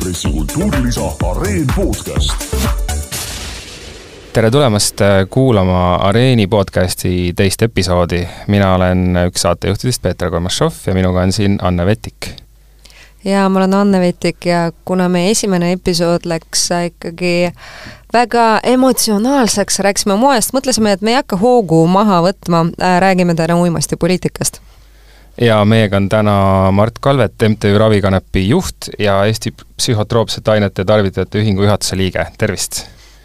Ekspressi kultuurilisa Areen podcast. tere tulemast äh, kuulama Areeni podcasti teist episoodi. mina olen üks saatejuhtidest Peeter Kormašov ja minuga on siin Anne Vetik. ja ma olen Anne Vetik ja kuna meie esimene episood läks ikkagi väga emotsionaalseks, rääkisime moest, mõtlesime, et me ei hakka hoogu maha võtma, äh, räägime täna uimastipoliitikast ja meiega on täna Mart Kalvet, MTÜ Ravikanepi juht ja Eesti Psühhotroopsete Ainete Tarvitajate Ühingu juhatuse liige, tervist!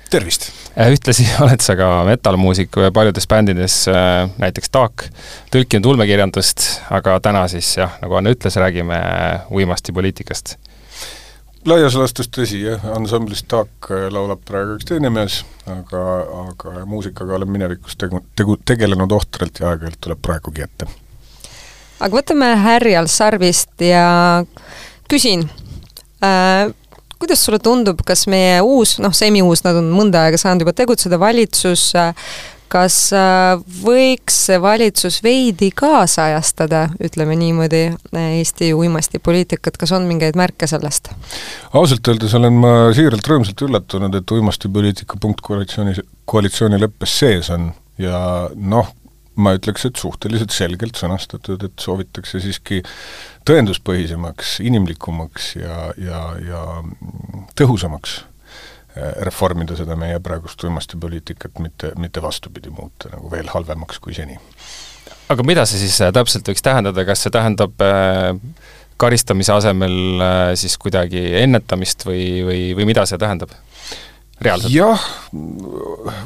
tervist! ühtlasi oled sa ka metal-muusik paljudes bändides, äh, näiteks Taak, tõlkinud ulmekirjandust, aga täna siis jah, nagu Anne ütles, räägime uimastipoliitikast. laias laastus tõsi, jah, ansamblis Taak laulab praegu üks teine mees, aga, aga muusikaga olen minevikus tegu, tegu, tegelenud ohtralt ja aeg-ajalt tuleb praegugi ette aga võtame härjal sarvist ja küsin äh,, kuidas sulle tundub, kas meie uus, noh, semi-uus, nad on mõnda aega saanud juba tegutseda, valitsus kas äh, võiks see valitsus veidi kaasajastada, ütleme niimoodi, Eesti uimastipoliitikat, kas on mingeid märke sellest? ausalt öeldes olen ma siiralt rõõmsalt üllatunud, et uimastipoliitika punkt koalitsioonis, koalitsioonileppes sees on ja noh, ma ütleks, et suhteliselt selgelt sõnastatud, et soovitakse siiski tõenduspõhisemaks, inimlikumaks ja, ja, ja tõhusamaks eh, reformida seda meie praegust uimastipoliitikat, mitte, mitte vastupidi muuta nagu veel halvemaks kui seni. aga mida see siis äh, täpselt võiks tähendada, kas see tähendab äh, karistamise asemel äh, siis kuidagi ennetamist või, või, või mida see tähendab? Reaalselt? jah,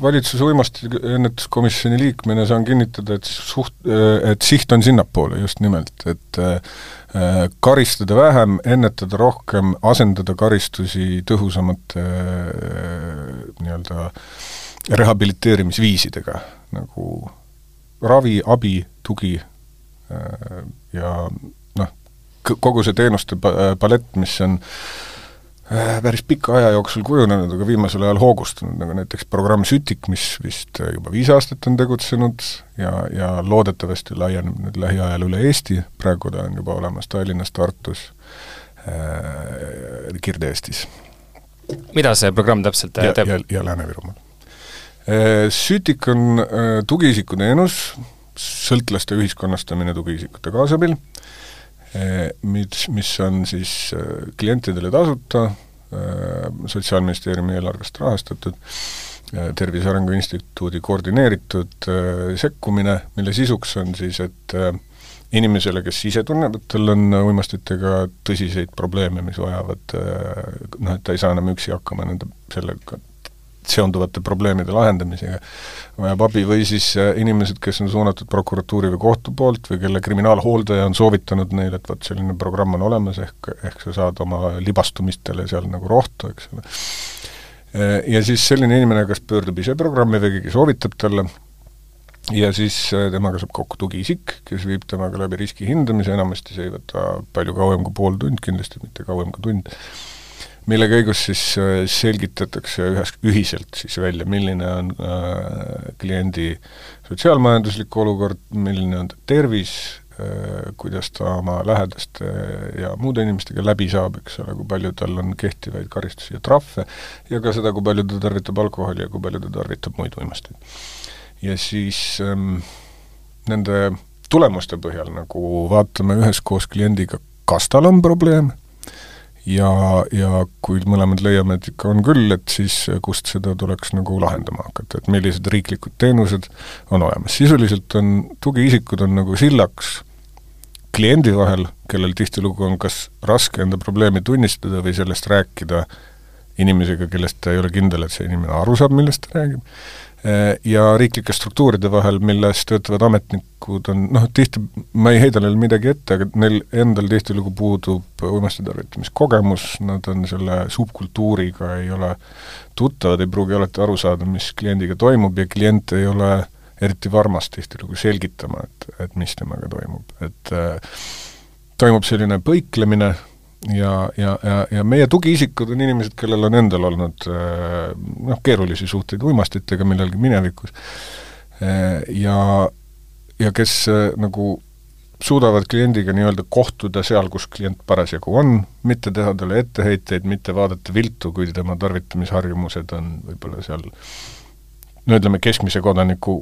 valitsuse uimastiennetuskomisjoni liikmena saan kinnitada, et suht-, et siht on sinnapoole just nimelt, et äh, karistada vähem, ennetada rohkem, asendada karistusi tõhusamate äh, nii-öelda rehabiliteerimisviisidega, nagu ravi, abi, tugi äh, ja noh, kogu see teenuste palett, mis on äh, päris pika aja jooksul kujunenud, aga viimasel ajal hoogustunud, nagu näiteks programm Sütik, mis vist juba viis aastat on tegutsenud ja, ja loodetavasti laieneb nüüd lähiajal üle Eesti, praegu ta on juba olemas Tallinnas, Tartus äh,, Kirde-Eestis. mida see programm täpselt ja, teeb? ja, ja Lääne-Virumaal äh,. Sütik on äh, tugiisiku teenus, sõltlaste ühiskonnastamine tugiisikute kaasabil Eh, mis, mis on siis eh, klientidele tasuta, eh, Sotsiaalministeeriumi eelarvest rahastatud, Tervise Arengu Instituudi koordineeritud sekkumine, mille sisuks on siis, et inimesele, kes ise tunneb, et tal on uimastitega tõsiseid probleeme, mis vajavad noh, et ta ei saa enam üksi hakkama nende, sellega seonduvate probleemide lahendamisega, vajab abi, või siis äh, inimesed, kes on suunatud prokuratuuri või kohtu poolt või kelle kriminaalhooldaja on soovitanud neile, et vot selline programm on olemas, ehk, ehk sa saad oma libastumistele seal nagu rohtu, eks ole. Äh, ja siis selline inimene kas pöördub ise programmi või keegi soovitab talle, ja siis äh, temaga saab kokku tugiisik, kes viib temaga läbi riski hindamise, enamasti see ei võta palju kauem kui pool tund, kindlasti mitte kauem kui tund mille käigus siis äh, selgitatakse ühes, ühiselt siis välja, milline on äh, kliendi sotsiaalmajanduslik olukord, milline on ta tervis äh,, kuidas ta oma lähedaste ja muude inimestega läbi saab, eks ole, kui palju tal on kehtivaid karistusi ja trahve, ja ka seda, kui palju ta tarvitab alkoholi ja kui palju ta tarvitab muid uimasteid. ja siis ähm, nende tulemuste põhjal nagu vaatame üheskoos kliendiga, kas tal on probleem ja, ja kui mõlemad leiame, et ikka on küll, et siis kust seda tuleks nagu lahendama hakata, et millised riiklikud teenused on olemas. sisuliselt on tugiisikud on nagu sillaks kliendi vahel, kellel tihtilugu on kas raske enda probleemi tunnistada või sellest rääkida inimesega, kellest ta ei ole kindel, et see inimene aru saab, millest ta räägib, ja riiklike struktuuride vahel, milles töötavad ametnikud on noh, tihti, ma ei heida neile midagi ette, aga neil endal tihtilugu puudub uimasti tarvitamiskogemus, nad on selle subkultuuriga, ei ole tuttavad, ei pruugi alati aru saada, mis kliendiga toimub ja klient ei ole eriti varmas tihtilugu selgitama, et, et mis temaga toimub, et äh, toimub selline põiklemine, ja, ja, ja, ja meie tugiisikud on inimesed, kellel on endal olnud äh, noh, keerulisi suhteid uimastitega millalgi minevikus äh, ja, ja kes äh, nagu suudavad kliendiga nii-öelda kohtuda seal, kus klient parasjagu on, mitte teha talle etteheiteid, mitte vaadata viltu, kui tema tarvitamisharjumused on võib-olla seal no ütleme, keskmise kodaniku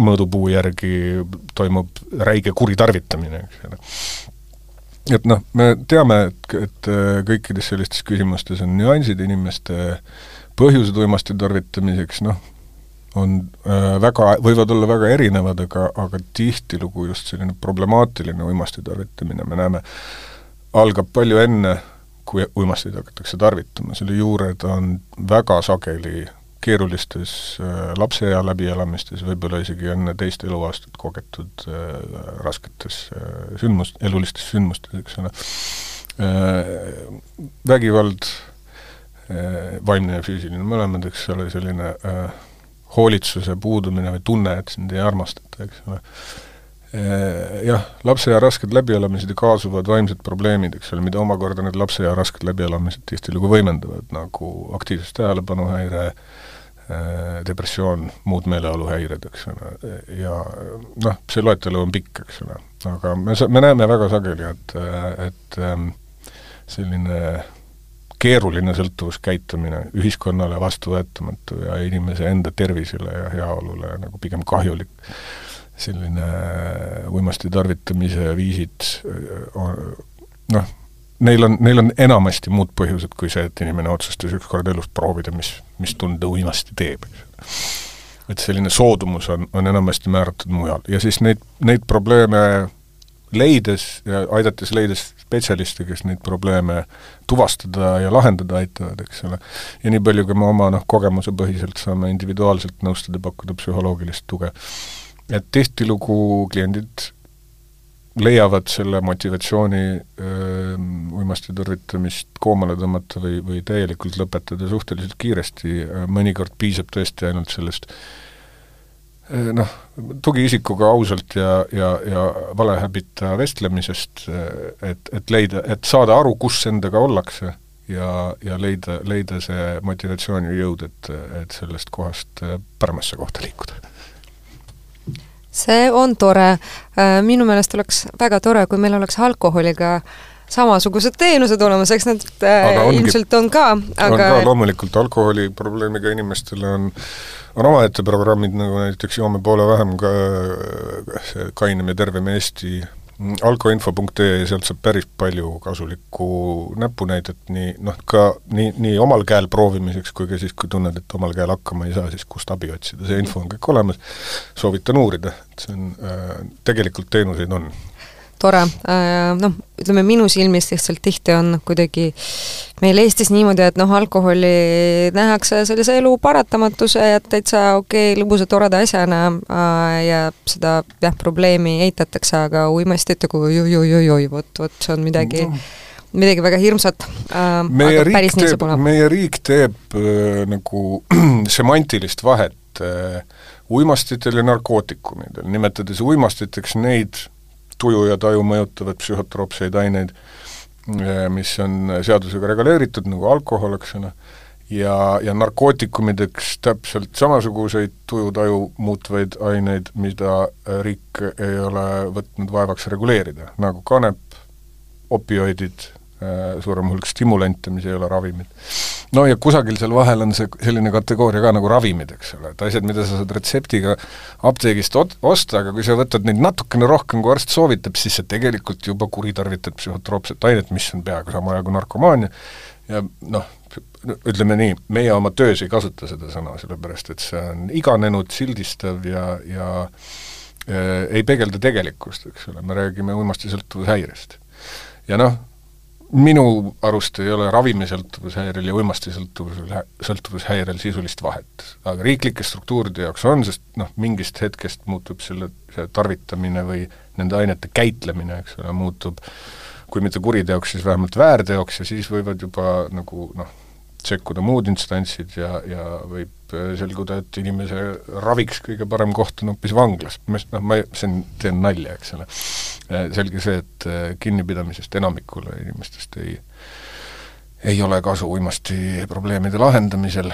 mõõdupuu järgi toimub räige kuritarvitamine, eks ole. Et noh, me teame, et, et kõikides sellistes küsimustes on nüansid, inimeste põhjused uimasti tarvitamiseks, noh, on äh, väga, võivad olla väga erinevad, aga, aga tihtilugu just selline problemaatiline uimasti tarvitamine, me näeme, algab palju enne, kui uimasteid hakatakse tarvitama, selle juured on väga sageli keerulistes äh, lapseea läbielamistes, võib-olla isegi enne teist eluaastat kogetud äh, rasketes äh, sündmust, elulistes sündmustes, eks ole äh,, vägivald äh,, vaimne ja füüsiline mõlemad, eks ole, selline äh, hoolitsuse puudumine või tunne, et sind ei armastata, eks ole. Jah, lapseea rasked läbielamised ja kaasuvad vaimsed probleemid, eks ole, mida omakorda need lapseea rasked läbielamised tihtilugu võimendavad, nagu aktiivsus tähelepanuhäire, depressioon, muud meeleoluhäired, eks ole, ja noh, see loetelu on pikk, eks ole, aga me sa-, me näeme väga sageli, et, et ähm, selline keeruline sõltuvuskäitumine, ühiskonnale vastuvõetamatu ja inimese enda tervisele ja heaolule nagu pigem kahjulik. selline uimasti tarvitamise viisid noh, neil on, neil on enamasti muud põhjused kui see, et inimene otsustas ükskord elus proovida, mis, mis tunde uimasti teeb, eks. et selline soodumus on, on enamasti määratud mujal ja siis neid, neid probleeme leides ja aidates leides spetsialiste, kes neid probleeme tuvastada ja lahendada aitavad, eks ole. ja nii palju, kui me oma noh, kogemusepõhiselt saame individuaalselt nõustada, pakkuda psühholoogilist tuge. et tihtilugu kliendid leiavad selle motivatsiooni öö, uimasti tarvitamist koomale tõmmata või, või täielikult lõpetada suhteliselt kiiresti, mõnikord piisab tõesti ainult sellest Eh, noh, tugiisikuga ausalt ja, ja, ja valehäbita vestlemisest, eh, et, et leida, et saada aru, kus endaga ollakse ja, ja leida, leida see motivatsioon ja jõud, et, et sellest kohast paremasse kohta liikuda. See on tore, minu meelest oleks väga tore, kui meil oleks alkoholiga samasugused teenused olemas, eks need aga ongi, ilmselt on ka, aga on ka loomulikult, alkoholiprobleemiga inimestele on on omaette programmid, nagu näiteks Joome poole vähem ka see Kainem ja tervem Eesti alkoinfo.ee, sealt saab päris palju kasulikku näpunäidet nii noh, ka nii, nii omal käel proovimiseks kui ka siis, kui tunned, et omal käel hakkama ei saa, siis kust abi otsida, see info on kõik olemas, soovitan uurida, et see on äh,, tegelikult teenuseid on tore, äh, noh, ütleme minu silmis lihtsalt tihti on kuidagi meil Eestis niimoodi, et noh, alkoholi nähakse sellise elu paratamatuse ja täitsa okei okay,, lõbusa toreda asjana äh, ja seda jah, probleemi eitatakse, aga uimasti, et nagu oi-oi-oi-oi, vot, vot see on midagi no midagi väga hirmsat. Äh,, meie riik teeb, meie riik teeb äh, nagu semantilist vahet äh, uimastitel ja narkootikumidel, nimetades uimastiteks neid tuju ja taju mõjutavad psühhotroopseid aineid, eh, mis on seadusega reguleeritud, nagu alkohol, eks ole, ja, ja narkootikumideks täpselt samasuguseid tuju-taju muutvaid aineid, mida riik ei ole võtnud vaevaks reguleerida, nagu kanep, opioidid, Äh, suurem hulk stimulante, mis ei ole ravimid. No ja kusagil seal vahel on see selline kategooria ka nagu ravimid, eks ole, et asjad, mida sa saad retseptiga apteegist ot-, osta, aga kui sa võtad neid natukene rohkem, kui arst soovitab, siis sa tegelikult juba kuritarvitad psühhotroopset ainet, mis on peaaegu sama hea kui narkomaania, ja noh, ütleme nii, meie oma töös ei kasuta seda sõna, sellepärast et see on iganenud, sildistav ja, ja äh, ei peegelda tegelikkust, eks ole, me räägime uimastisõltuvushäirest. ja noh, minu arust ei ole ravimissõltuvushäirel ja uimastisõltuvusel, sõltuvushäirel sisulist vahet. aga riiklike struktuuride jaoks on, sest noh, mingist hetkest muutub selle, see tarvitamine või nende ainete käitlemine, eks ole, muutub kui mitte kuriteoks, siis vähemalt väärteoks ja siis võivad juba nagu noh, sekkuda muud instantsid ja, ja võib äh, selguda, et inimese raviks kõige parem koht on hoopis vanglas. noh, ma on, teen nalja, eks ole. Äh, selge see, et äh, kinnipidamisest enamikule inimestest ei ei ole kasu uimasti probleemide lahendamisel,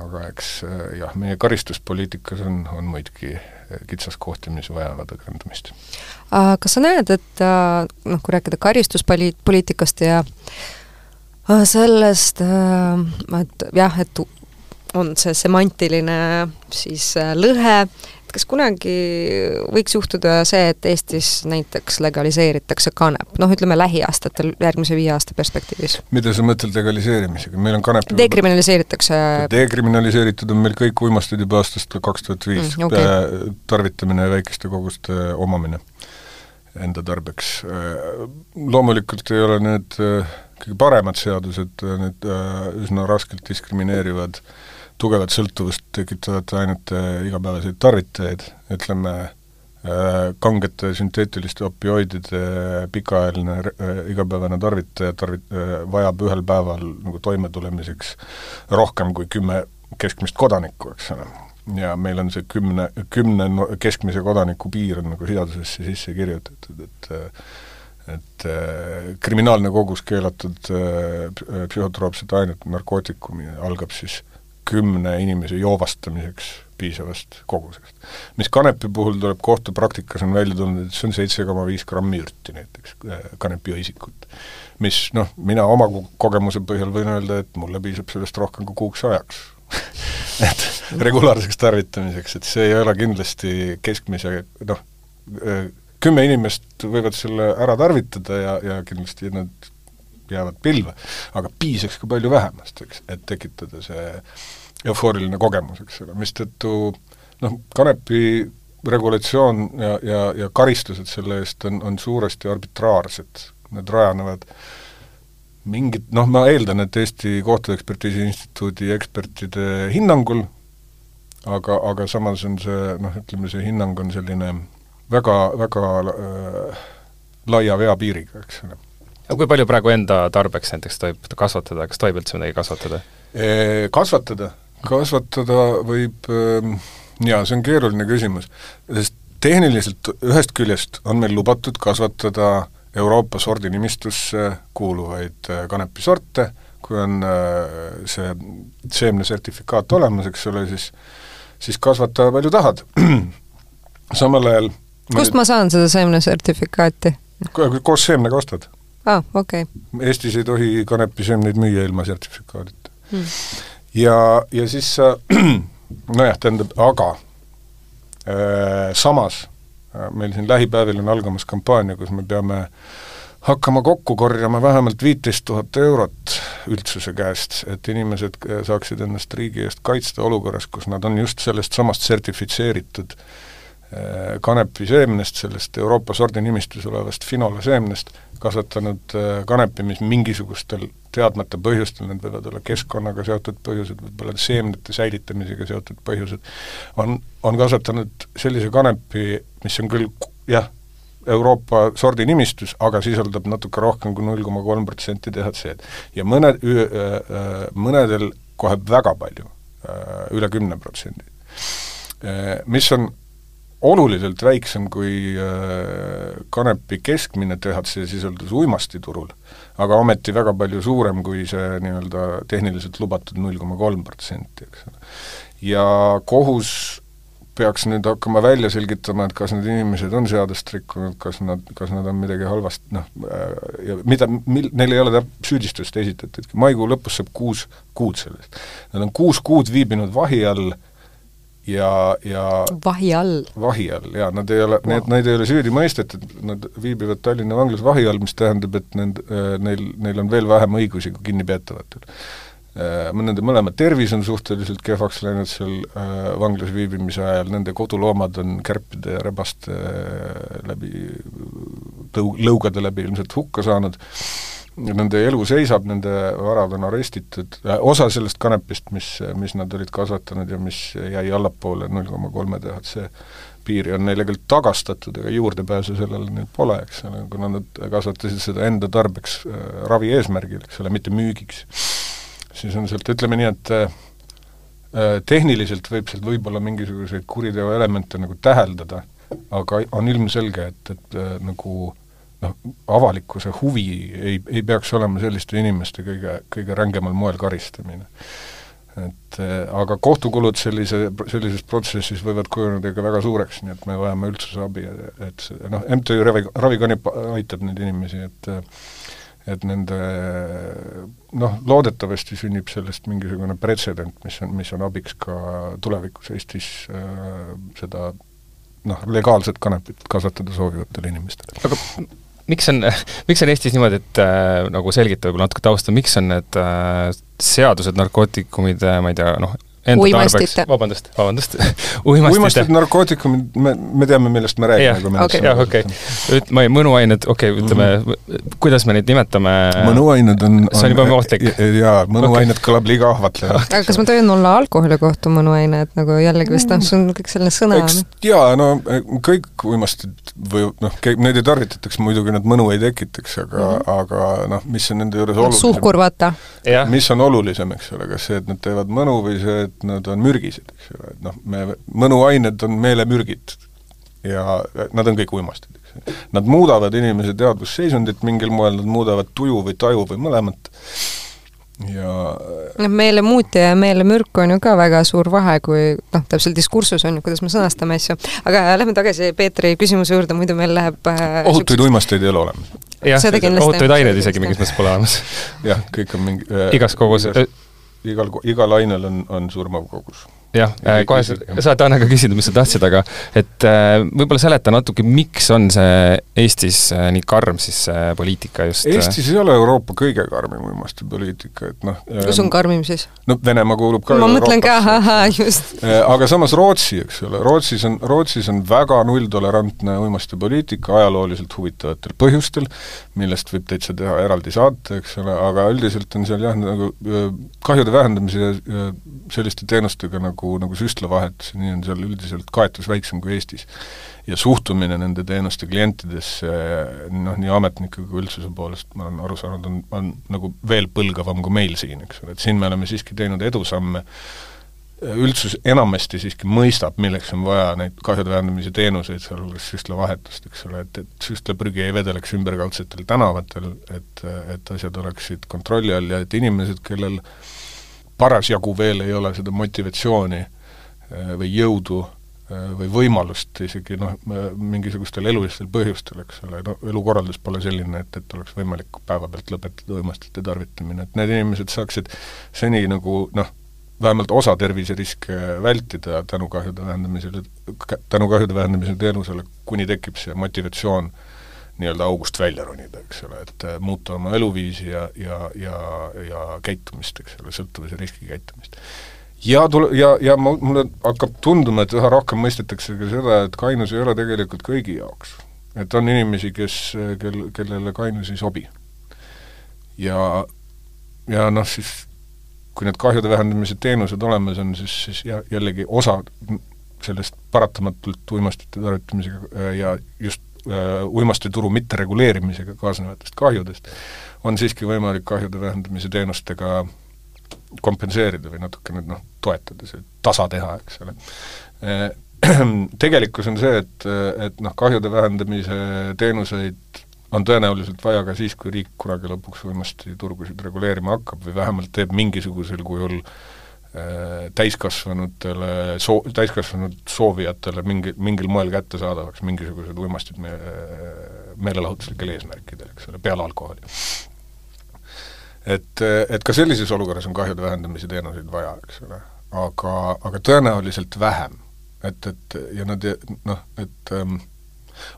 aga eks äh, jah, meie karistuspoliitikas on, on muidugi kitsaskohti, mis vajavad õgvendamist. kas sa näed, et noh, kui rääkida karistuspoliitikast ja sellest, et jah, et on see semantiline siis lõhe, kas kunagi võiks juhtuda see, et Eestis näiteks legaliseeritakse kanep, noh ütleme lähiaastatel, järgmise viie aasta perspektiivis? mida sa mõtled legaliseerimisega, meil on kanep dekriminaliseeritakse dekriminaliseeritud on meil kõik uimastid juba aastast kaks tuhat viis, mm, okay. tarvitamine ja väikeste koguste omamine enda tarbeks. Loomulikult ei ole need kõige paremad seadused, need üsna raskelt diskrimineerivad äh, tugevat sõltuvust tekitavate ainete igapäevaseid tarvitajaid, ütleme äh, kangete sünteetiliste opioidide pikaajaline äh, igapäevane tarvitaja tarvit-, äh, vajab ühel päeval nagu toimetulemiseks rohkem kui kümme keskmist kodanikku, eks ole. ja meil on see kümne, kümne keskmise kodaniku piir on nagu seadusesse sisse kirjutatud, et et äh, kriminaalne kogus keelatud äh, psühhotroopset ainet, narkootikumi algab siis kümne inimese joovastamiseks piisavast kogusest. mis kanepi puhul tuleb kohtupraktikas, on välja tulnud, et see on seitse koma viis grammi ürti näiteks, äh, kanepiõisikut. mis noh, mina oma kogemuse põhjal võin öelda, et mulle piisab sellest rohkem kui kuuks ajaks et regulaarseks tarvitamiseks, et see ei ole kindlasti keskmise noh, äh, kümme inimest võivad selle ära tarvitada ja, ja kindlasti nad jäävad pilve, aga piisaks ka palju vähemast, eks, et tekitada see eufooriline kogemus, eks. Ole, mistõttu noh, kanepi regulatsioon ja, ja, ja karistused selle eest on, on suuresti arbitraarsed, need rajanevad mingid, noh, ma eeldan, et Eesti Kohtuekspertiisi Instituudi ekspertide hinnangul, aga, aga samas on see noh, ütleme see hinnang on selline väga, väga äh, laia veapiiriga, eks ole aga kui palju praegu enda tarbeks näiteks tohib kasvatada, kas tohib üldse midagi kasvatada? Kasvatada, kasvatada võib ähm, jaa, see on keeruline küsimus, sest tehniliselt ühest küljest on meil lubatud kasvatada Euroopa sordinimistusse kuuluvaid äh, kanepisorte, kui on äh, see seemnesertifikaat olemas, eks ole, siis siis kasvata palju tahad. samal ajal kust ma saan seda seemnesertifikaati? koos seemnega ostad. Aa ah,, okei. Okay.. Eestis ei tohi kanepiseemneid müüa ilma sertifikaadita. Hmm.. ja, ja siis sa nojah, tähendab, aga äh, samas äh, meil siin lähipäevil on algamas kampaania, kus me peame hakkama kokku korjama vähemalt viiteist tuhat eurot üldsuse käest, et inimesed äh, saaksid ennast riigi eest kaitsta olukorras, kus nad on just sellest samast sertifitseeritud äh, kanepiseemnest, sellest Euroopa sordinimistus olevast finola seemnest, kasvatanud äh, kanepi, mis mingisugustel teadmata põhjustel, need võivad olla keskkonnaga seotud põhjused, võib-olla seemnete säilitamisega seotud põhjused, on, on kasvatanud sellise kanepi, mis on küll jah, Euroopa sordinimistus, aga sisaldab natuke rohkem kui null koma kolm protsenti DHC-d. ja mõned, mõnedel kohe väga palju, üle kümne protsendi. Mis on oluliselt väiksem kui äh, kanepi keskmine THC sisaldus uimastiturul, aga ometi väga palju suurem kui see nii-öelda tehniliselt lubatud null koma kolm protsenti, eks ole. ja kohus peaks nüüd hakkama välja selgitama, et kas need inimesed on seadust rikkunud, kas nad, kas nad on midagi halvasti, noh, äh, ja mida, mil-, neil ei ole süüdistust esitatud, maikuu lõpus saab kuus kuud sellest. Nad on kuus kuud viibinud vahi all ja, ja vahi all? vahi all, jaa, nad ei ole wow., need, neid ei ole süüdi mõistetud, nad viibivad Tallinna vanglas vahi all, mis tähendab, et nend-, äh, neil, neil on veel vähem õigusi kui kinnipeetavatel. Äh, nende mõlema tervis on suhteliselt kehvaks läinud seal äh, vanglas viibimise ajal, nende koduloomad on kärpide ja rebaste läbi, tõu-, lõugade läbi ilmselt hukka saanud nende elu seisab, nende varad on arestitud, äh, osa sellest kanepist, mis, mis nad olid kasvatanud ja mis jäi allapoole null koma kolme THC piiri, on neile küll tagastatud, ega juurdepääsu sellele neil pole, eks ole, kuna nad kasvatasid seda enda tarbeks äh, ravi eesmärgil, eks ole, mitte müügiks. siis on sealt, ütleme nii, et äh, tehniliselt võib sealt võib-olla mingisuguseid kuriteo elemente nagu täheldada, aga on ilmselge, et, et äh, nagu noh, avalikkuse huvi ei, ei peaks olema selliste inimeste kõige, kõige rängemal moel karistamine. et eh, aga kohtukulud sellise, sellises protsessis võivad kujuneda ikka väga suureks, nii et me vajame üldsuse abi, et noh, MTÜ Ravi, Ravikanip aitab neid inimesi, et et nende noh, loodetavasti sünnib sellest mingisugune pretsedent, mis on, mis on abiks ka tulevikus Eestis äh, seda noh, legaalset kanepit kasvatada soovivatele inimestele. aga miks on, miks on Eestis niimoodi, et äh, nagu selgita võib-olla natuke tausta, miks on need äh, seadused narkootikumide, ma ei tea, noh, enda Uimastite. tarbeks, vabandust, vabandust uimastite uimastid, narkootikumid, me, me teame, millest me räägime. jah, okei, jah, okei. üt-, ma ei, mõnuained, okei okay,, ütleme mm, -hmm. kuidas me neid nimetame mõnuained on, see on juba ohtlik. jaa, mõnuained okay. kõlab liiga ahvatlevalt. aga kas ma tohin olla alkoholi kohta mõnuaine, et nagu jällegi vist noh, see on kõik selline sõna. eks jaa, no kõik uimastid või noh, neid ei tarvitatakse, muidugi nad mõnu ei tekitaks, aga mm, -hmm. aga noh, mis on nende juures olulisem suhkur, vaata. mis on olulisem, eks ole, kas see, et nad teevad mõnu või see, et nad on mürgised, eks ole, et noh, me, mõnuained on meelemürgid ja nad on kõik uimastid, eks. Nad muudavad inimese teadvusseisundit mingil moel, nad muudavad tuju või taju või mõlemat ja noh, meelemuutja ja meelemürk on ju ka väga suur vahe, kui noh, täpselt diskursus on ju, kuidas me sõnastame asju. aga lähme tagasi Peetri küsimuse juurde, muidu meil läheb äh, ohutuid uimasteid ei ole olemas. jah, ohutuid aineid isegi mingis mõttes pole olemas. jah, kõik on mingi äh, igas koguses igal, igal ainel on, on surmav kogus jah, äh, kohe sa, saad Anna ka küsida, mis sa tahtsid, aga et äh, võib-olla seleta natuke, miks on see Eestis äh, nii karm siis see poliitika just? Eestis ei ole Euroopa kõige karmim uimastipoliitika, et noh kus on karmim siis? no Venemaa kuulub ka ma mõtlen ka, ahah, just. aga samas Rootsi, eks ole, Rootsis on, Rootsis on väga nulltolerantne uimastipoliitika ajalooliselt huvitavatel põhjustel, millest võib täitsa teha eraldi saate, eks ole, aga üldiselt on seal jah, nagu kahjude vähendamise ja selliste teenustega nagu nagu, nagu süstlavahetus, nii on seal üldiselt kaetus väiksem kui Eestis. ja suhtumine nende teenuste klientidesse noh, nii ametnike kui üldsuse poolest, ma olen aru saanud, on, on nagu veel põlgavam kui meil siin, eks ole, et siin me oleme siiski teinud edusamme, üldsus enamasti siiski mõistab, milleks on vaja neid kahjude vähendamise teenuseid, sealhulgas süstlavahetust, eks ole, et, et süstlaprügi ei vedeleks ümberkaudsetel tänavatel, et, et asjad oleksid kontrolli all ja et inimesed, kellel äh, parasjagu veel ei ole seda motivatsiooni äh, või jõudu äh, või võimalust isegi noh, mingisugustel elulistel põhjustel, eks ole, no elukorraldus pole selline, et, et oleks võimalik päevapealt lõpetada uimastite tarvitamine, et need inimesed saaksid seni nagu noh, vähemalt osa terviseriske vältida tänu kahjude vähendamisele, tänu kahjude vähendamise teenusele, kuni tekib see motivatsioon äh, nii-öelda august välja ronida, eks ole, et äh, muuta oma eluviisi ja, ja, ja, ja käitumist, eks ole, sõltuvuse riskikäitumist. ja tule-, ja, ja ma, mulle hakkab tunduma, et üha rohkem mõistetakse ka seda, et kainus ei ole tegelikult kõigi jaoks. et on inimesi, kes, kel, kellele kainus ei sobi. ja, ja noh, siis kui need kahjude vähendamise teenused olemas on, siis, siis ja jällegi osa sellest paratamatult uimastite tarvitamisega ja just uimastituru mittereguleerimisega kaasnevatest kahjudest, on siiski võimalik kahjude vähendamise teenustega kompenseerida või natukene noh, toetada, see tasa teha, eks ole. Äh, tegelikkus on see, et, et noh, kahjude vähendamise teenuseid on tõenäoliselt vaja ka siis, kui riik kunagi lõpuks uimastiturgusid reguleerima hakkab või vähemalt teeb mingisugusel kujul äh, Äh, täiskasvanutele soo-, täiskasvanud soovijatele mingi, mingil moel kättesaadavaks mingisugused uimastid me-, meelelahutuslikel eesmärkidel, eks ole, peale alkoholi. et, et ka sellises olukorras on kahjude vähendamise teenuseid vaja, eks ole, aga, aga tõenäoliselt vähem. et, et ja nad noh, et ähm,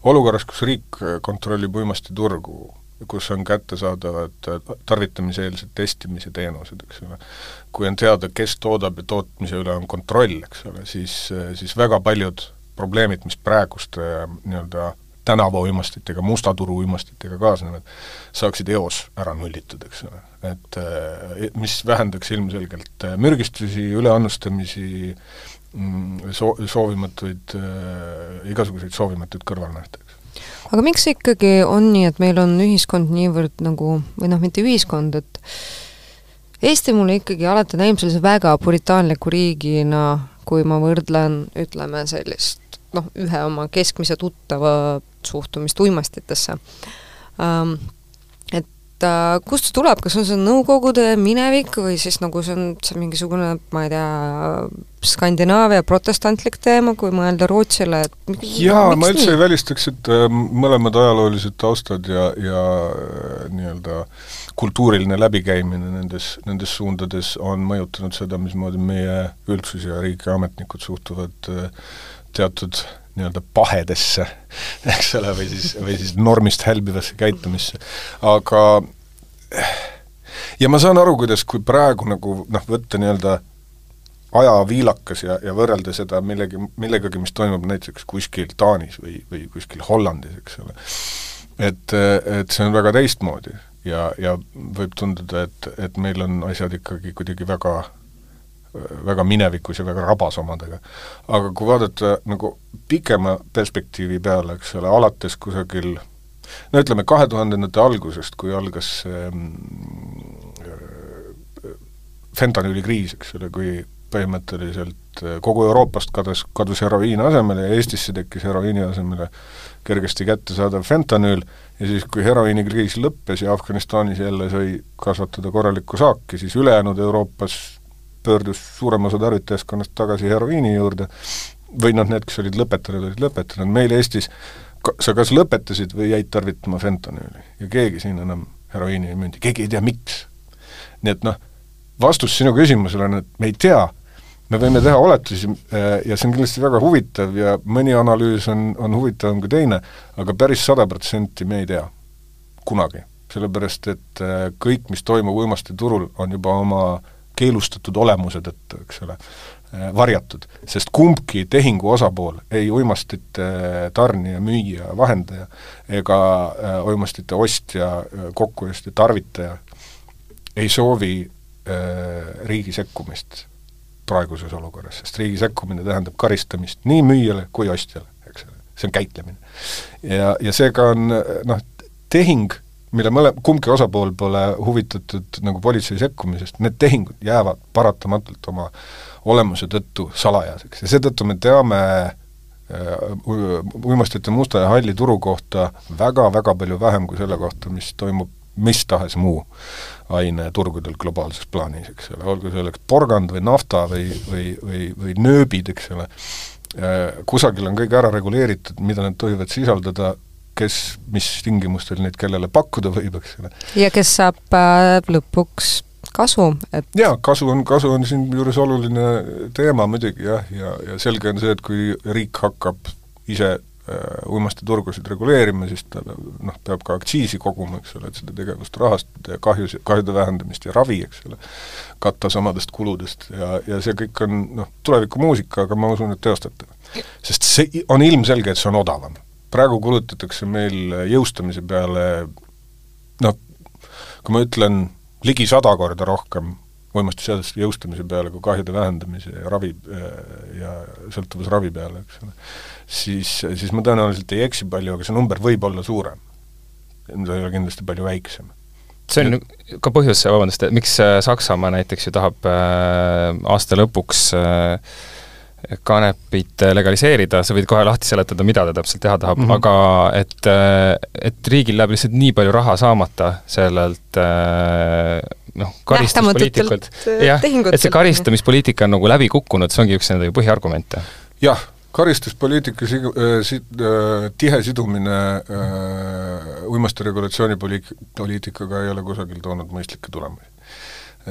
olukorras, kus riik kontrollib uimastiturgu, kus on kättesaadavad tarvitamiseelsed testimise teenused, eks ole. kui on teada, kes toodab ja tootmise üle on kontroll, eks ole, siis, siis väga paljud probleemid, mis praeguste nii-öelda tänavauimastitega, musta turu uimastitega kaasnevad, saaksid eos ära nullitud, eks ole. et mis vähendaks ilmselgelt mürgistusi, üleannustamisi, mm, soo-, soovimatuid, igasuguseid soovimatuid kõrvalnähte aga miks ikkagi on nii, et meil on ühiskond niivõrd nagu, või noh, mitte ühiskond, et Eesti mulle ikkagi alati näib sellise väga puritaanliku riigina, kui ma võrdlen, ütleme, sellist noh, ühe oma keskmise tuttava suhtumist uimastitesse um,. Et äh, kust see tuleb, kas on see Nõukogude minevik või siis nagu see on see mingisugune, ma ei tea, Skandinaavia protestantlik teema, kui mõelda Rootsile, et jaa, ma üldse nii? ei välistaks, et äh, mõlemad ajaloolised taustad ja, ja äh, nii-öelda kultuuriline läbikäimine nendes, nendes suundades on mõjutanud seda, mismoodi meie üldsus ja riigiametnikud suhtuvad teatud nii-öelda pahedesse, eks ole, või siis, või siis normist hälbivasse käitumisse. aga ja ma saan aru, kuidas, kui praegu nagu noh, võtta nii-öelda ajaviilakas ja, ja võrrelda seda millegi, millegagi, mis toimub näiteks kuskil Taanis või, või kuskil Hollandis, eks ole, et, et see on väga teistmoodi ja, ja võib tunduda, et, et meil on asjad ikkagi kuidagi väga väga minevikus ja väga rabas omadega. aga kui vaadata nagu pikema perspektiivi peale, eks ole, alates kusagil no ütleme, kahe tuhandendate algusest, kui algas see äh, fentanüülikriis, eks ole, kui põhimõtteliselt äh, kogu Euroopast kadus, kadus heroiin asemele ja Eestisse tekkis heroiini asemele kergesti kättesaadav fentanüül ja siis, kui heroiinikriis lõppes ja Afganistanis jälle sai kasvatada korralikku saaki, siis ülejäänud Euroopas pöördus suurem osa tarvitajaskonnast tagasi heroiini juurde, või noh, need, kes olid lõpetanud, olid lõpetanud, meil Eestis sa kas lõpetasid või jäid tarvitama fentanüüli ja keegi siin enam heroiini ei müünud ja keegi ei tea, miks. nii et noh, vastus sinu küsimusele on, et me ei tea, me võime teha oletusi äh, ja see on kindlasti väga huvitav ja mõni analüüs on, on huvitavam kui teine, aga päris sada protsenti me ei tea, kunagi. sellepärast, et äh, kõik, mis toimub uimastiturul, on juba oma äh, keelustatud olemuse tõttu, eks ole, äh, varjatud, sest kumbki tehingu osapool, ei uimastite tarnija, müüja, vahendaja ega äh, uimastite ostja, äh, kokkuostja, tarvitaja ei soovi riigi sekkumist praeguses olukorras, sest riigi sekkumine tähendab karistamist nii müüjale kui ostjale, eks ole, see on käitlemine. ja, ja seega on noh, tehing mille mõle-, kumbki osapool pole huvitatud nagu politsei sekkumisest, need tehingud jäävad paratamatult oma olemuse tõttu salajaseks. Ja seetõttu me teame äh, uimastite musta ja halli turu kohta väga-väga palju vähem kui selle kohta, mis toimub mis tahes muu aine turgudel globaalses plaanis, eks ole, olgu selleks porgand või nafta või, või, või, või nööbid, eks ole, äh, kusagil on kõik ära reguleeritud, mida need tohivad sisaldada, kes mis tingimustel neid kellele pakkuda võib, eks ole. ja kes saab äh, lõpuks kasu, et jaa, kasu on, kasu on siinjuures oluline teema muidugi jah, ja, ja selge on see, et kui riik hakkab ise äh, uimastiturgusid reguleerima, siis ta noh, peab ka aktsiisi koguma, eks ole, et seda tegevust rahastada ja kahjus, kahjude vähendamist ja ravi, eks ole, katta samadest kuludest ja, ja see kõik on noh, tulevikumuusika, aga ma usun, et teostatav. sest see on ilmselge, et see on odavam praegu kulutatakse meil jõustamise peale noh, kui ma ütlen ligi sada korda rohkem uimastiseaduste jõustamise peale kui kahjude vähendamise ja ravi ja sõltuvusravi peale, eks ole, siis, siis ma tõenäoliselt ei eksi palju, aga see number võib olla suurem. ta ei ole kindlasti palju väiksem see on ka põhjus, vabandust, miks Saksamaa näiteks ju tahab äh, aasta lõpuks äh, kanepit legaliseerida, sa võid kohe lahti seletada, mida ta täpselt teha tahab mm, -hmm. aga et, et riigil läheb lihtsalt nii palju raha saamata sellelt noh, karistuspoliitikult, jah, et see karistamispoliitika on nagu läbi kukkunud, see ongi üks nende põhiargumente. jah, karistuspoliitika si-, si-, tihe sidumine äh, uimaste regulatsiooni poli-, poliitikaga ei ole kusagil toonud mõistlikke tulemusi.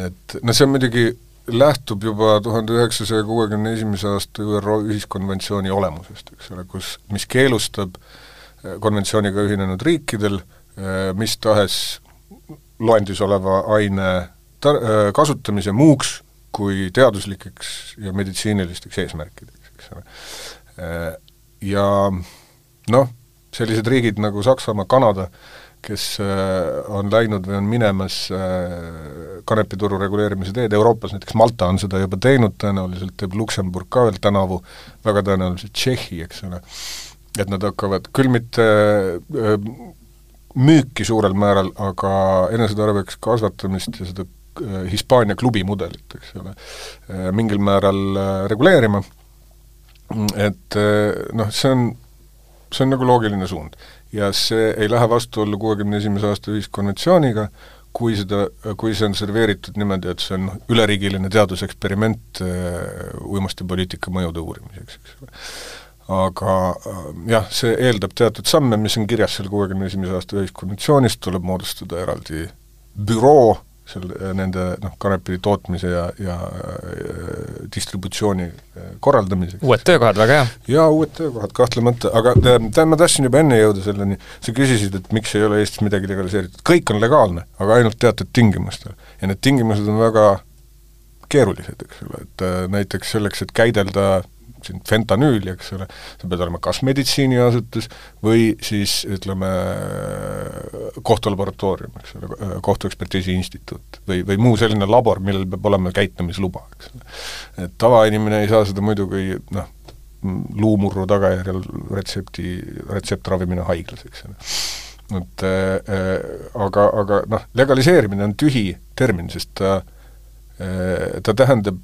et noh, see on muidugi lähtub juba tuhande üheksasaja kuuekümne esimese aasta ÜRO ühiskonventsiooni olemusest, eks ole, kus, mis keelustab eh, konventsiooniga ühinenud riikidel eh, mis tahes loendis oleva aine tar-, eh, kasutamise muuks kui teaduslikeks ja meditsiinilisteks eesmärkideks, eks ole. Ja noh, sellised riigid nagu Saksamaa, Kanada, kes äh, on läinud või on minemas äh, kanepituru reguleerimise teed, Euroopas näiteks Malta on seda juba teinud, tõenäoliselt teeb Luksemburg ka veel tänavu, väga tõenäoliselt Tšehhi, eks ole, et nad hakkavad küll mitte äh, müüki suurel määral, aga enesetarbeks kasvatamist ja seda Hispaania klubi mudelit, eks ole, mingil määral reguleerima, et noh, see on, see on nagu loogiline suund ja see ei lähe vastuollu kuuekümne esimese aasta ühiskonventsiooniga, kui seda, kui see on serveeritud niimoodi, et see on üleriigiline teaduseksperiment äh, uimastipoliitika mõjude uurimiseks, eks ole. aga äh, jah, see eeldab teatud samme, mis on kirjas seal kuuekümne esimese aasta ühiskonventsioonis, tuleb moodustada eraldi büroo, seal äh, nende noh, kanepi tootmise ja, ja distributsiooni äh, korraldamiseks. uued töökohad, väga hea! jaa, uued töökohad kahtlemata, aga tähendab, ma tahtsin juba enne jõuda selleni, sa küsisid, et miks ei ole Eestis midagi legaliseeritud, kõik on legaalne, aga ainult teatud tingimustel. ja need tingimused on väga keerulised, eks ole, et äh, näiteks selleks, et käidelda siin fentanüüli, eks ole, sa pead olema kas meditsiiniasutus või siis ütleme, kohtulaboratoorium, eks ole, kohtuekspertiisi instituut või, või muu selline labor, millel peab olema käitlemisluba, eks ole. et tavainimene ei saa seda muidugi noh, luumurru tagajärjel retsepti, retseptravimine haiglas, eks ole et äh, aga, aga noh, legaliseerimine on tühi termin, sest ta äh, ta tähendab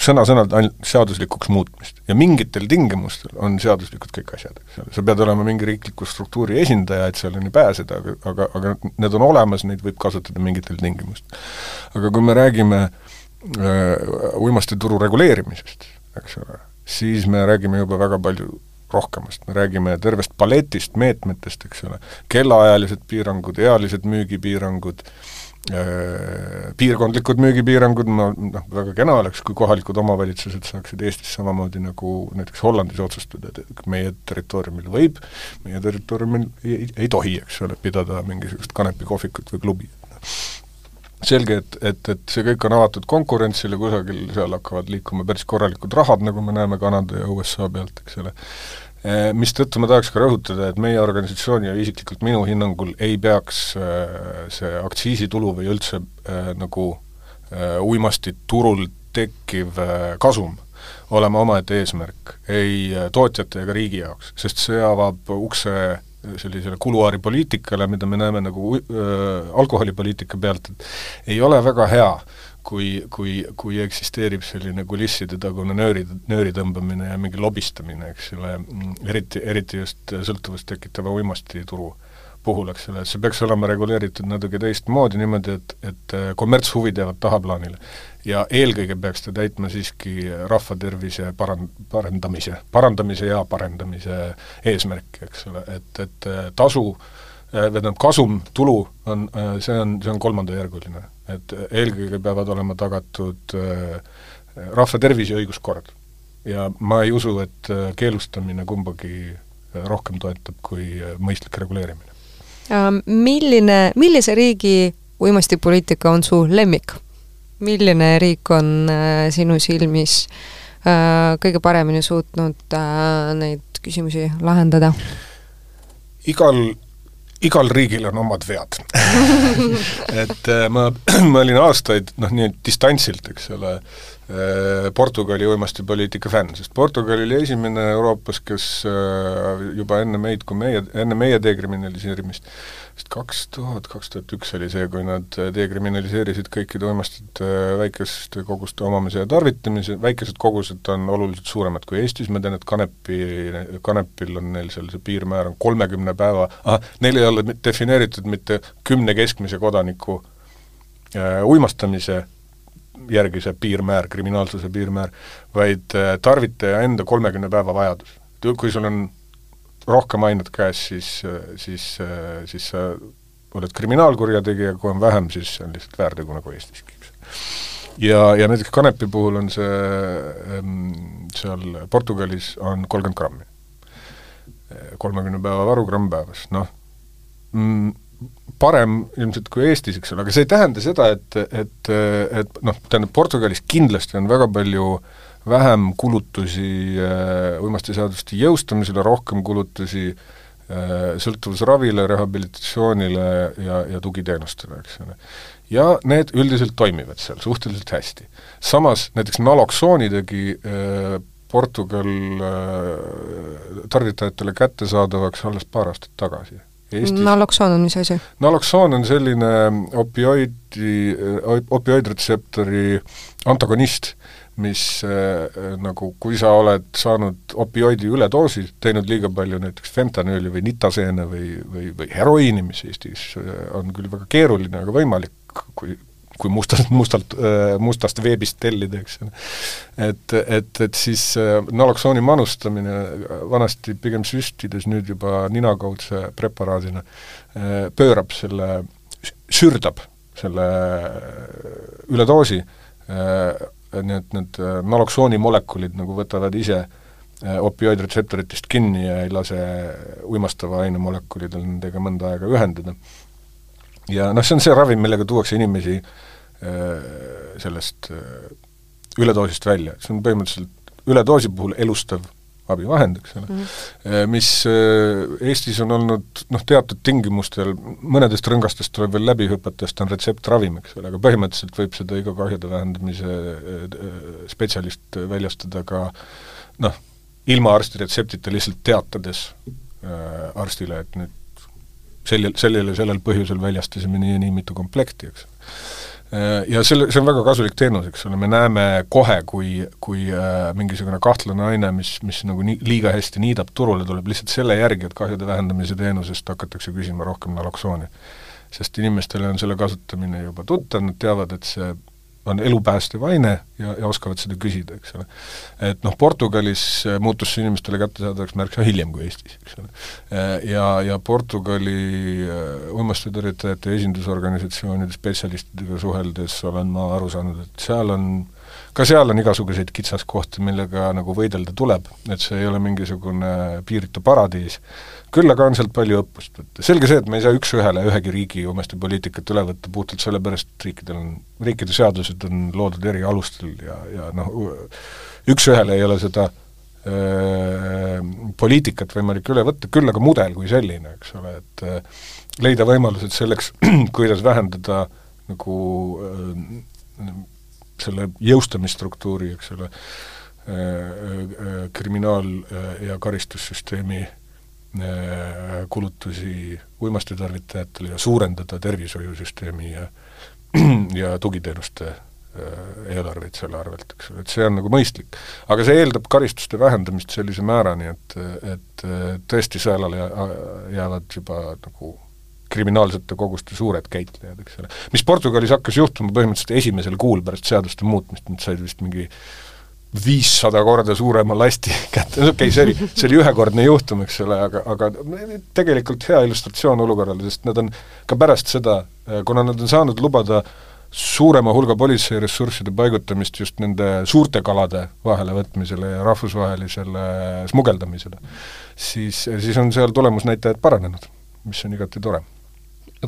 sõna-sõnalt ainult seaduslikuks muutmist. ja mingitel tingimustel on seaduslikud kõik asjad, eks ole, sa pead olema mingi riikliku struktuuri esindaja, et selleni pääseda, aga, aga, aga need on olemas, neid võib kasutada mingitel tingimustel. aga kui me räägime äh, uimastituru reguleerimisest, eks ole, siis me räägime juba väga palju rohkemast, me räägime tervest paletist meetmetest, eks ole, kellaajalised piirangud, ealised müügipiirangud Äh, piirkondlikud müügipiirangud, ma noh, väga kena oleks, kui kohalikud omavalitsused saaksid Eestis samamoodi nagu näiteks Hollandis otsustada, et meie territooriumil võib, meie territooriumil ei, ei tohi, eks ole, pidada mingisugust kanepikohvikut või klubi. selge, et, et, et see kõik on avatud konkurentsile, kusagil seal hakkavad liikuma päris korralikud rahad, nagu me näeme Kanada ja USA pealt, eks ole, mistõttu ma tahaks ka rõhutada, et meie organisatsiooni ja isiklikult minu hinnangul ei peaks eh, see aktsiisitulu või üldse äh, nagu uimastiturul tekkiv kasum olema omaette eesmärk ei tootjate ega riigi jaoks, sest see avab ukse sellisele kuluaaripoliitikale, mida me näeme nagu äh, alkoholipoliitika pealt, et ei ole väga hea äh, kui, kui, kui eksisteerib selline kulisside tagune nööri, nööri tõmbamine ja mingi lobistamine, eks ole, eriti, eriti just sõltuvust tekitava uimastituru puhul, eks ole, et see peaks olema reguleeritud natuke teistmoodi, niimoodi, et, et äh, kommertshuvid jäävad tahaplaanile. ja eelkõige peaks ta täitma siiski rahvatervise paran-, parendamise, parandamise ja parendamise eesmärki, eks ole, et, et äh, tasu äh, tähendab, kasum, tulu on, see on, see on kolmandajärguline et eelkõige peavad olema tagatud äh, rahva tervis ja õiguskord. ja ma ei usu, et äh, keelustamine kumbagi äh, rohkem toetab kui mõistlik reguleerimine. Milline, millise riigi uimastipoliitika on su lemmik? milline riik on sinu silmis kõige paremini suutnud neid küsimusi lahendada? igal igal riigil on omad vead. Et äh, ma, ma olin aastaid noh, nii distantsilt, eks ole, Portugali uimastipoliitika fänn, sest Portugal oli esimene Euroopas, kes äh, juba enne meid, kui meie, enne meie dekriminaliseerimist vist kaks tuhat, kaks tuhat üks oli see, kui nad dekriminaliseerisid kõikide uimastite väikeste koguste omamise ja tarvitamise, väikesed kogused on oluliselt suuremad kui Eestis, ma tean, et kanepi, kanepil on neil seal see piirmäär on kolmekümne päeva, ahah, neil ei ole defineeritud mitte kümne keskmise kodaniku äh, uimastamise järgi see piirmäär, kriminaalsuse piirmäär, vaid äh, tarvitaja enda kolmekümne päeva vajadus. kui sul on rohkem ainet käes, siis, siis, siis sa oled kriminaalkurjategija, kui on vähem, siis see on lihtsalt väärtegu nagu Eestiski, eks. ja, ja näiteks kanepi puhul on see seal Portugalis on kolmkümmend grammi. kolmekümne päeva varugramm päevas, noh mm,, parem ilmselt kui Eestis, eks ole, aga see ei tähenda seda, et, et, et noh, tähendab Portugalis kindlasti on väga palju äh, vähem kulutusi äh, uimastiseaduste jõustamisele, rohkem kulutusi äh, sõltuvusravile, rehabilitatsioonile ja, ja tugiteenustele, eks ole. ja need üldiselt toimivad seal suhteliselt hästi. samas näiteks naloksooni tegi äh, Portugal äh, tarvitajatele kättesaadavaks alles paar aastat tagasi Eestis. naloksoon on mis asi? naloksoon on selline opioidi, opioidretseptori antagonist, mis äh, nagu, kui sa oled saanud opioidi üledoosi, teinud liiga palju näiteks fentanüüli või nitaseene või, või, või heroiini, mis Eestis äh, on küll väga keeruline, aga võimalik, kui kui mustalt, mustalt, äh, mustast veebist tellida, eks ole. et, et, et siis äh, naloksooni manustamine vanasti pigem süstides, nüüd juba ninakaudse preparaadina, äh, pöörab selle, sürdab selle üledoosi, nii et need naloksooni molekulid nagu võtavad ise opioidretseptoritest kinni ja ei lase uimastava aine molekulidel nendega mõnda aega ühendada. ja noh, see on see ravim, millega tuuakse inimesi äh, Äh, sellest äh, üledoosist välja, see on põhimõtteliselt üledoosi puhul elustav abivahend, eks ole. Mm, -hmm. mis Eestis on olnud noh, teatud tingimustel, mõnedest rõngastest tuleb veel läbi hüpata, sest ta on retseptravim, eks ole, aga põhimõtteliselt võib seda iga kahjude vähendamise spetsialist väljastada ka noh, ilma arsti retseptita lihtsalt teatades äh, arstile, et nüüd sellel, sellel ja sellel põhjusel väljastasime nii ja nii mitu komplekti, eks Äh, ja selle, see on väga kasulik teenus, eks ole, me näeme kohe, kui, kui äh, mingisugune kahtlane aine, mis, mis nagu nii, liiga hästi niidab turule, tuleb lihtsalt selle järgi, et kahjude vähendamise teenusest hakatakse küsima rohkem naloksooni. sest inimestele on selle kasutamine juba tuttav, nad teavad, et see on elupäästev aine ja, ja oskavad seda küsida, eks ole. et noh, Portugalis äh, muutus see inimestele kättesaadavaks märksa hiljem kui Eestis, eks ole. Äh, ja, ja Portugali äh, uimastitõrjutajate esindusorganisatsioonide spetsialistidega suheldes olen ma aru saanud, et seal on ka seal on igasuguseid kitsaskohti, millega nagu võidelda tuleb, et see ei ole mingisugune piiritu paradiis, küll aga on sealt palju õppust võtta. selge see, et me ei saa üks-ühele ühegi riigi omeste poliitikat üle võtta puhtalt sellepärast, et riikidel on, riikide seadused on loodud eri alustel ja, ja noh, üks-ühele ei ole seda öö, poliitikat võimalik üle võtta, küll aga mudel kui selline, eks ole, et öö, leida võimalused selleks, kuidas vähendada nagu öö, selle jõustamisstruktuuri, eks ole, kriminaal- ja karistussüsteemi kulutusi uimastitarvitajatele ja suurendada tervishoiusüsteemi ja ja tugiteenuste äh, eelarveid selle arvelt, eks ole, et see on nagu mõistlik. aga see eeldab karistuste vähendamist sellise määrani, et, et tõesti sõelale jäävad juba nagu kriminaalsete koguste suured käitlejad, eks ole. mis Portugalis hakkas juhtuma põhimõtteliselt esimesel kuul pärast seaduste muutmist, nad said vist mingi viissada korda suurema lasti kätte, okei okay,, see oli, see oli ühekordne juhtum, eks ole, aga, aga tegelikult hea illustratsioon olukorrale, sest nad on ka pärast seda, kuna nad on saanud lubada suurema hulga politseiressursside paigutamist just nende suurte kalade vahelevõtmisele ja rahvusvahelisele smugeldamisele, siis, siis on seal tulemusnäitajad paranenud, mis on igati tore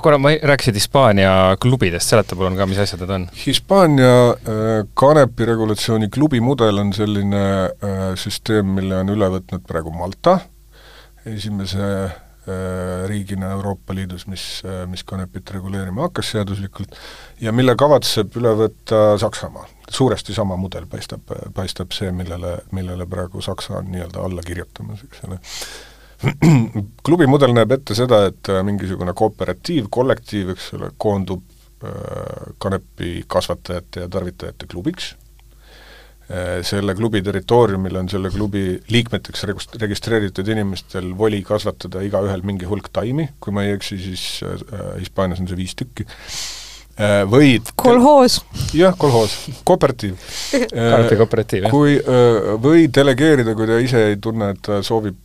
korra ma rääkisid Hispaania klubidest, seleta palun ka, mis asjad need on? Hispaania äh, kanepi regulatsiooni klubi mudel on selline äh, süsteem, mille on üle võtnud praegu Malta, esimese äh, riigina Euroopa Liidus, mis, mis kanepit reguleerima hakkas seaduslikult, ja mille kavatseb üle võtta Saksamaa. suuresti sama mudel paistab, paistab see, millele, millele praegu Saksa on nii-öelda alla kirjutamas, eks ole klubi mudel näeb ette seda, et äh, mingisugune kooperatiiv, kollektiiv, eks ole, koondub äh, kanepi kasvatajate ja tarvitajate klubiks, äh, selle klubi territooriumil on selle klubi liikmeteks registreeritud inimestel voli kasvatada igaühel mingi hulk taimi, kui ma ei eksi, siis Hispaanias on see viis tükki, või kolhoos. jah, kolhoos, kooperatiiv kooperatiiv, jah. kui, või delegeerida, kui ta ise ei tunne, et ta soovib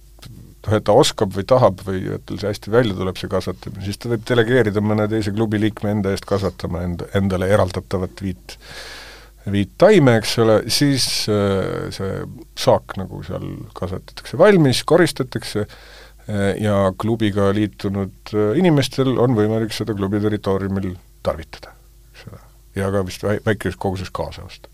noh, et ta oskab või tahab või et tal see hästi välja tuleb, see kasvatamine, siis ta võib delegeerida mõne teise klubi liikme enda eest kasvatama enda, endale eraldatavat viit, viit taime, eks ole, siis äh, see saak nagu seal kasvatatakse valmis, koristatakse äh, ja klubiga liitunud äh, inimestel on võimalik seda klubi territooriumil tarvitada, ja ka vist väi-, väikeses koguses kaasa osta.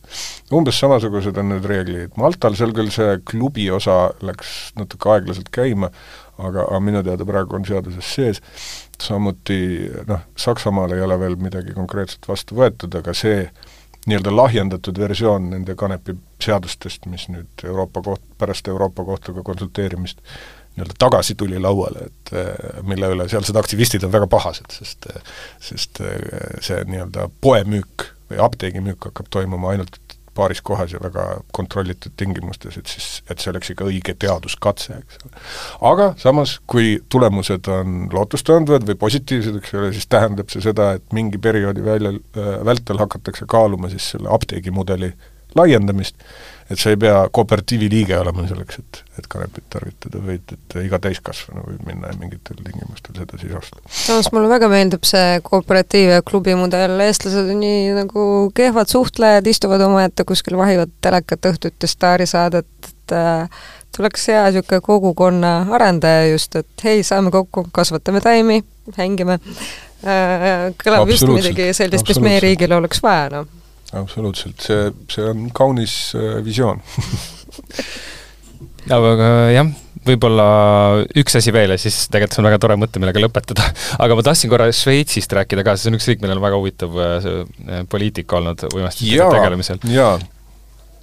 umbes samasugused on need reeglid Maltal, seal küll see klubi osa läks natuke aeglaselt käima, aga, aga minu teada praegu on seaduses sees, samuti noh, Saksamaal ei ole veel midagi konkreetset vastu võetud, aga see nii-öelda lahjendatud versioon nende kanepiseadustest, mis nüüd Euroopa koht, pärast Euroopa Kohtuga konsulteerimist nii-öelda tagasi tuli lauale, et eh, mille üle sealsed aktivistid on väga pahased, sest sest eh, see nii-öelda poemüük või apteegimüük hakkab toimuma ainult paaris kohas ja väga kontrollitud tingimustes, et siis, et see oleks ikka õige teaduskatse, eks ole. aga samas, kui tulemused on lootustandvad või positiivsed, eks ole, siis tähendab see seda, et mingi perioodi väljal äh,, vältel hakatakse kaaluma siis selle apteegimudeli laiendamist et sa ei pea kooperatiivi liige olema selleks, et, et kanepit tarvitada, vaid et iga täiskasvanu võib minna ja mingitel tingimustel seda siis osta. samas mulle väga meeldib see kooperatiiv ja klubi mudel, eestlased on nii nagu kehvad suhtlejad, istuvad omaette kuskil, vahivad telekat õhtuti staarisaadet, et äh, tuleks hea niisugune kogukonna arendaja just, et hei, saame kokku, kasvatame taimi, hängime. Äh,, kõlab just midagi sellist, mis meie riigil oleks vaja, noh absoluutselt, see, see on kaunis äh, visioon aga jah, võib-olla üks asi veel ja siis tegelikult see on väga tore mõte, millega lõpetada. aga ma tahtsin korra Šveitsist rääkida ka, see on üks riik, millel on väga huvitav äh, äh, poliitika olnud uimastitega tegelemisel.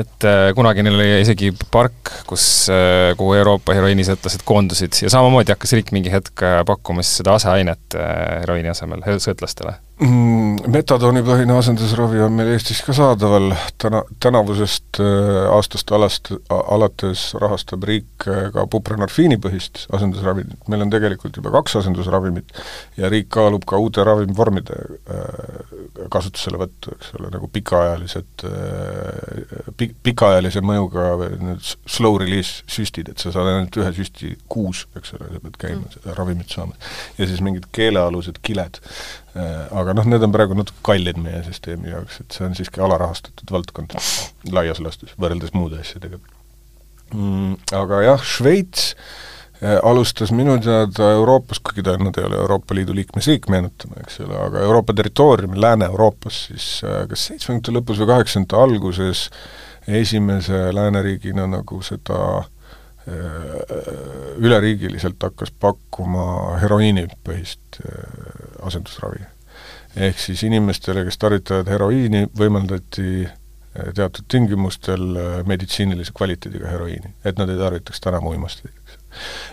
et äh, kunagi neil oli isegi park, kus äh,, kuhu Euroopa heroiinisõltlased koondusid ja samamoodi hakkas riik mingi hetk pakkuma siis seda aseainet äh, heroiini asemel sõltlastele? Metadoonipõhine asendusravi on meil Eestis ka saadaval, täna, tänavusest äh, aastast alast, alates rahastab riik äh, ka buprenorfiinipõhist asendusravimit, meil on tegelikult juba kaks asendusravimit ja riik kaalub ka uute ravimivormide äh, kasutuselevõttu, eks ole, nagu pikaajalised pi-, pikaajalise mõjuga need slow release süstid, et sa saad ainult ühe süsti kuus, eks ole, sa pead käima mm. seda ravimit saamas. ja siis mingid keelealused kiled. Äh, aga noh, need on praegu natuke kallid meie süsteemi jaoks, et see on siiski alarahastatud valdkond laias laastus, võrreldes muude asjadega mm,. Aga jah, Šveits äh, alustas minu teada Euroopas, kuigi ta, nad ei ole Euroopa Liidu liikmesriik, meenutame, eks ole, aga Euroopa territooriumil, Lääne-Euroopas siis äh, kas seitsmekümnendate lõpus või kaheksakümnendate alguses esimese lääneriigina nagu seda üleriigiliselt hakkas pakkuma heroiinipõhist asendusravi. ehk siis inimestele, kes tarvitavad heroiini, võimaldati teatud tingimustel meditsiinilise kvaliteediga heroiini, et nad ei tarvitaks täna muimasteid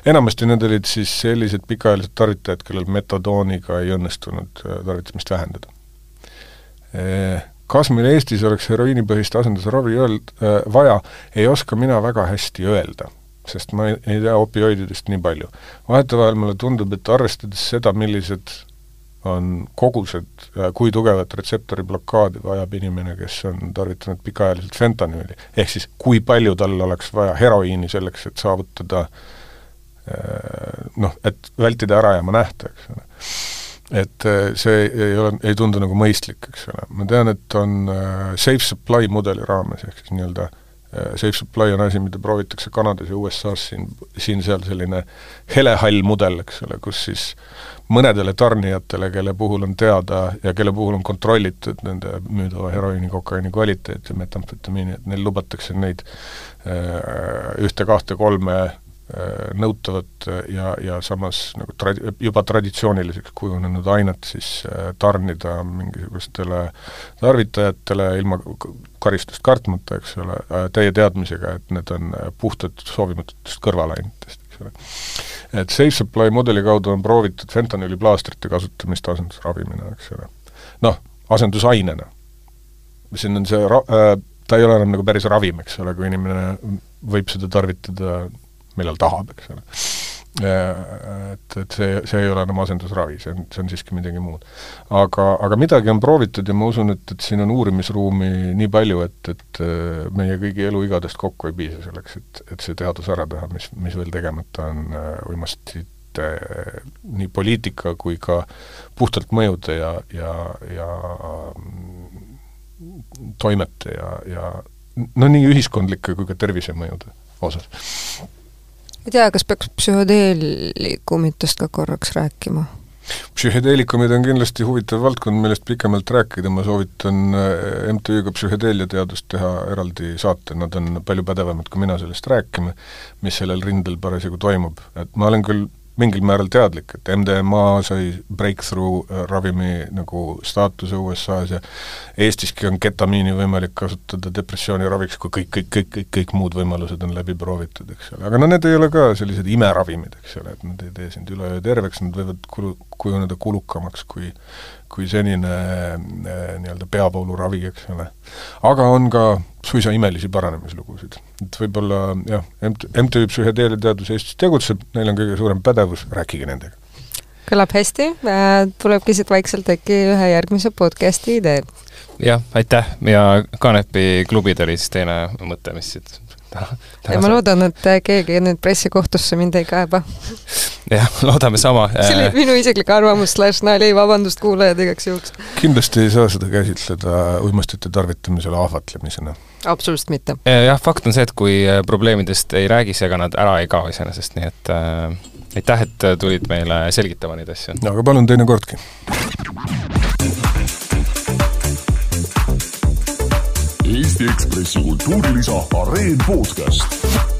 enamasti need olid siis sellised pikaajalised tarvitajad, kellel metadooniga ei õnnestunud äh, tarvitamist vähendada. Äh, kas meil Eestis oleks heroiinipõhist asendusravi öeld-, äh, vaja, ei oska mina väga hästi öelda, sest ma ei, ei tea opioididest nii palju. vahetevahel mulle tundub, et arvestades seda, millised on kogused, kui tugevat retseptori blokaadi vajab inimene, kes on tarvitanud pikaajaliselt fentanüüli, ehk siis kui palju tal oleks vaja heroiini selleks, et saavutada äh, Äh, noh, et vältida ärajääma nähta, eks ole. et äh, see ei ole, ei tundu nagu mõistlik, eks ole. ma tean, et on äh, safe supply mudeli raames, ehk siis nii-öelda safe supply on asi, mida proovitakse Kanadas ja USA-s siin, siin-seal selline helehall mudel, eks ole, kus siis mõnedele tarnijatele, kelle puhul on teada ja kelle puhul on kontrollitud nende müüdava heroiini, kokaiini kvaliteet ja metamfetamiini, et neil lubatakse neid ühte, kahte, kolme Äh, nõutavat ja, ja samas nagu trad-, juba traditsiooniliseks kujunenud ainet siis äh, tarnida mingisugustele tarvitajatele ilma karistust kartmata, eks ole, äh, täie teadmisega, et need on puhtad soovimatutest kõrvalainetest, eks ole. et Safe Supply mudeli kaudu on proovitud fentanüüliplaastrite kasutamist asendusravimina, eks ole. noh, asendusainena. siin on see ra-, ta ei ole enam nagu päris ravim, eks ole, kui inimene võib seda tarvitada millal tahab, eks ole. Et, et see, see ei ole enam asendusravi, see on, see on siiski midagi muud. aga, aga midagi on proovitud ja ma usun, et, et siin on uurimisruumi nii palju, et, et äh, meie kõigi eluigadest kokku ei piisa selleks, et, et see teadus ära teha, mis, mis veel tegemata on äh, uimastite nii poliitika kui ka puhtalt mõjude ja, ja, ja mm, toimete ja, ja no nii ühiskondlike kui ka tervisemõjude osas ei tea, kas peaks psühhedeelikumitest ka korraks rääkima? psühhedeelikumid on kindlasti huvitav valdkond, millest pikemalt rääkida, ma soovitan äh, MTÜ-ga Psühhedeeliateadust teha eraldi saate, nad on palju pädevamad kui mina sellest rääkima, mis sellel rindel parasjagu toimub, et ma olen küll mingil määral teadlik, et MDMA sai breakthrough äh, ravimi nagu staatuse USA-s ja Eestiski on ketamiini võimalik kasutada depressiooni raviks, kui kõik, kõik, kõik, kõik, kõik muud võimalused on läbi proovitud, eks ole. aga no need ei ole ka sellised imeravimid, eks ole, et nad ei tee sind üleöö terveks, nad võivad kulu, kujuneda kulukamaks kui kui senine äh, nii-öelda peavooluravi, eks ole. aga on ka suisa imelisi paranemislugusid. et võib-olla jah, MT, MTÜ Psühhedeeliateadus Eestis tegutseb, neil on kõige suurem pädevus, rääkige nendega. kõlab hästi, tulebki siit vaikselt äkki ühe järgmise podcast'i idee. jah, aitäh ja Kanepi klubid oli siis teine mõte, mis siit ja ma loodan, et keegi nüüd pressikohtusse mind ei kaeba. jah, loodame sama. see oli minu isiklik arvamus slaš nali, vabandust kuulajad igaks juhuks. kindlasti ei saa seda käsitleda uimastite tarvitamisele ahvatlemisena. absoluutselt mitte. jah, fakt on see, et kui äh, probleemidest ei räägi, siis ega nad ära ei kao iseenesest, nii et äh, aitäh, et tulid meile selgitama neid asju. aga palun teinekordki. Eesti Ekspressi kultuurilisa Areen podcast